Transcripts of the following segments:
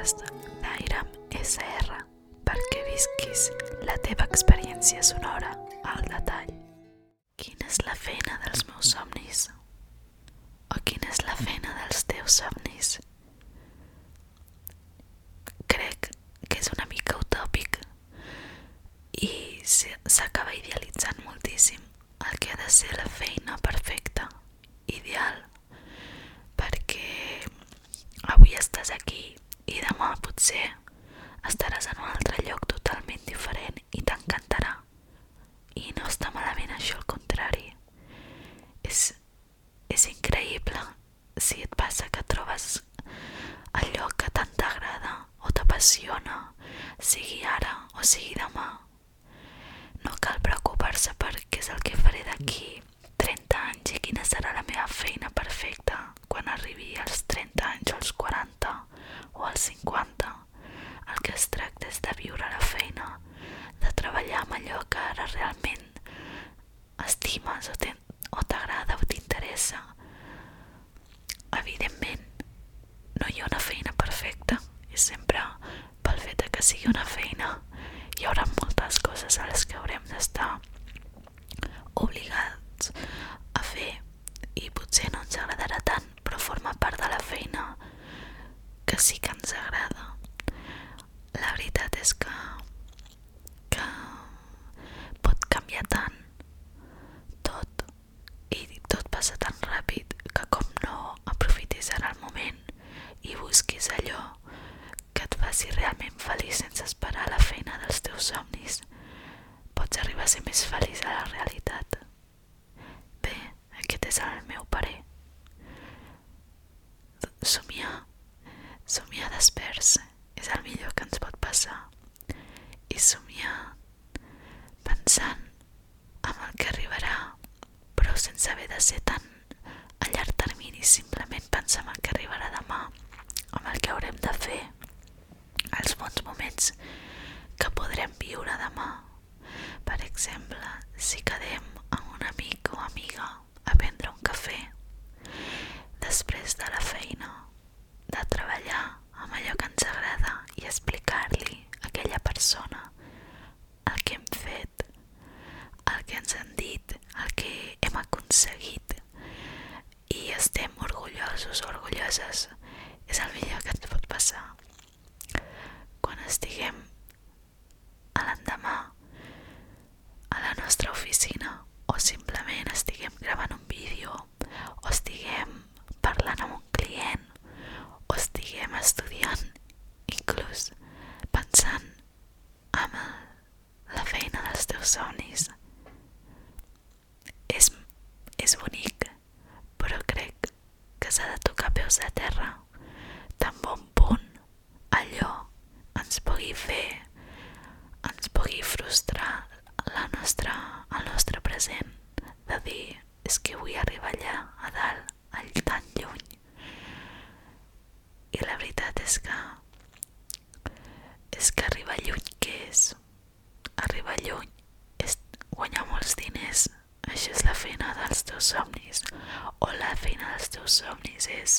podcast d'Airam SR perquè visquis la teva experiència sonora al detall. Quina és la feina dels meus somnis? O quina és la feina dels teus somnis? Crec que és una mica utòpic i s'acaba idealitzant moltíssim el que ha de ser la feina perfecta, ideal, perquè avui estàs aquí demà potser estaràs en un altre lloc totalment diferent i t'encantarà. I no està malament això, al contrari. És, és increïble si et passa que trobes lloc que tant t'agrada o t'apassiona, sigui ara o sigui demà. No cal preocupar-se per què és el que faré d'aquí 30 anys i quina serà la meva feina perfecta quan arribi als 30 anys o als 40 o als 50. El que es tracta és de viure la feina, de treballar amb allò que ara realment estimes o t'agrada o t'interessa. Evidentment, no hi ha una feina perfecta i sempre pel fet que sigui una feina hi haurà moltes coses a les que haurem d'estar obligats a fer i potser no ens agradarà tant però forma part de la feina que sí que ens agrada. La veritat és que, que pot canviar tant tot i tot passa tan ràpid que com no aprofitis ara el moment i busquis allò que et faci realment feliç sense esperar la feina dels teus somnis, pots arribar a ser més feliç a la realitat. Bé, aquest és el meu parer. Somiar, somiar desperts és el millor que ens pot passar. I somiar pensant en el que arribarà però sense haver de ser tan a llarg termini simplement pensar en el que arribarà demà amb el que haurem de fer els moments que podrem viure demà per exemple, si quedem amb un amic o amiga a prendre un cafè després de la feina, de treballar amb allò que ens agrada i explicar-li a aquella persona el que hem fet, el que ens han dit, el que hem aconseguit i estem orgullosos o orgulloses, és el millor que ens pot passar. Estiguem a l'endemà a la nostra oficina o simplement estiguem gravant un vídeo o estiguem parlant amb un client o estiguem estudiant, inclús pensant en la feina dels teus somnis. És, és bonic, però crec que s'ha de tocar peus a terra tan bon punt allò ens pugui fer, ens pugui frustrar la nostra, el nostre present, de dir és que vull arribar allà a dalt all tan lluny i la veritat és que és que arribar lluny què és? arribar lluny és guanyar molts diners això és la feina dels teus somnis o la feina dels teus somnis és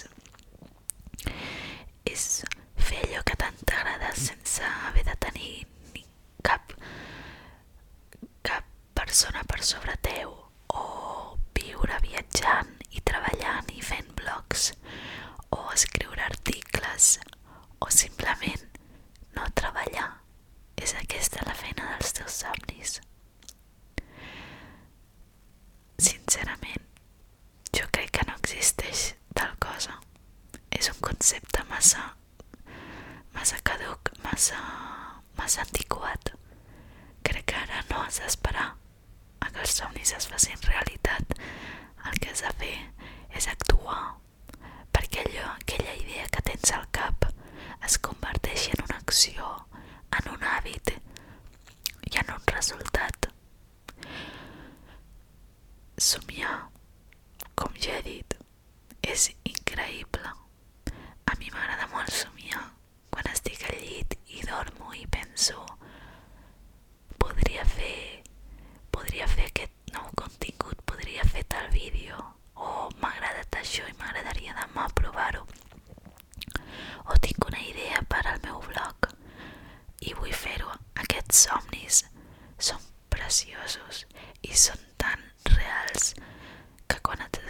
fer allò que tant t'agrada sense haver de tenir cap cap persona per sobre teu o viure viatjant i treballant i fent blogs o escriure articles o simplement no treballar. És aquesta la feina dels teus somnis. Sincerament, jo crec que no existeix tal cosa. És un concepte massa, massa caduc, massa, massa antiquat. Crec que ara no has d'esperar a que els somnis es facin realitat el que has de fer és actuar perquè allò, aquella idea o tinc una idea per al meu blog i vull fer-ho. Aquests somnis són preciosos i són tan reals que quan et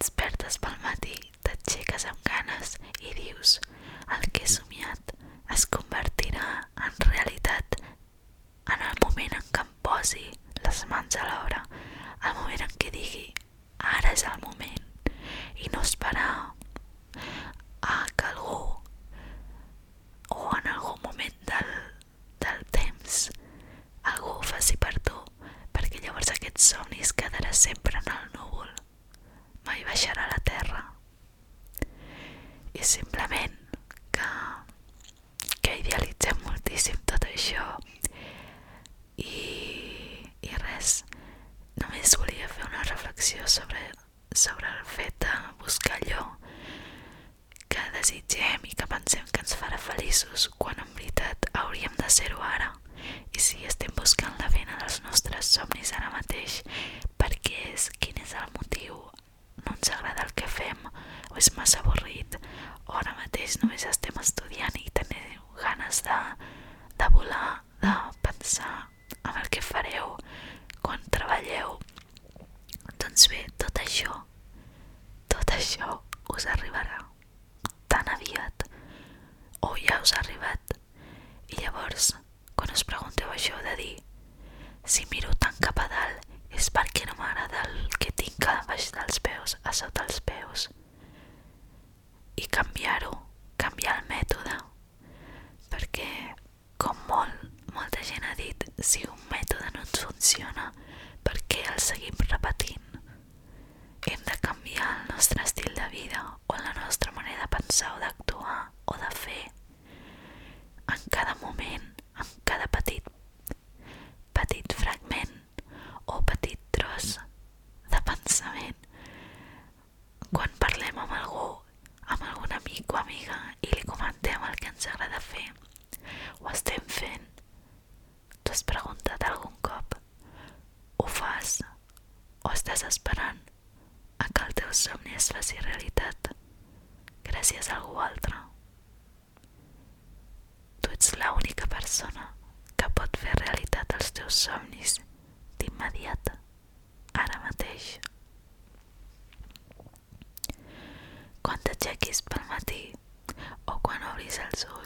despertes pel matí t'aixeques amb ganes i dius desitgem i que pensem que ens farà feliços quan en veritat hauríem de ser-ho ara. I si estem buscant la vena dels nostres somnis ara mateix perquè és quin és el motiu? No ens agrada el que fem o és massa avorrit o ara mateix només estem estudiant i tenim ganes de, de volar, de pensar en el que fareu quan treballeu. Doncs bé, tot això tot això us arribarà ja us ha arribat. I llavors quan us pregunteu això de dir si miro tan cap a dalt és perquè no m'agrada el que tinc a baix dels peus, a sota els peus i canviar-ho, canviar el mètode perquè com molt, molta gent ha dit si un mètode no ens funciona per què el seguim repetint hem de canviar el nostre estil de vida o la nostra manera de pensar o d'actuar o de fer en cada moment, en cada petit petit fragment o petit tros de pensament quan parlem amb algú amb algun amic o amiga i li comentem el que ens agrada fer. Ho estem fent. T'ho has preguntat algun cop ho fas o estàs esperant a que el teu somni es faci realitat gràcies a algú altre? Tu ets l'única persona que pot fer realitat els teus somnis d'immediat ara mateix. Quan t'aixequis pel matí o quan obris els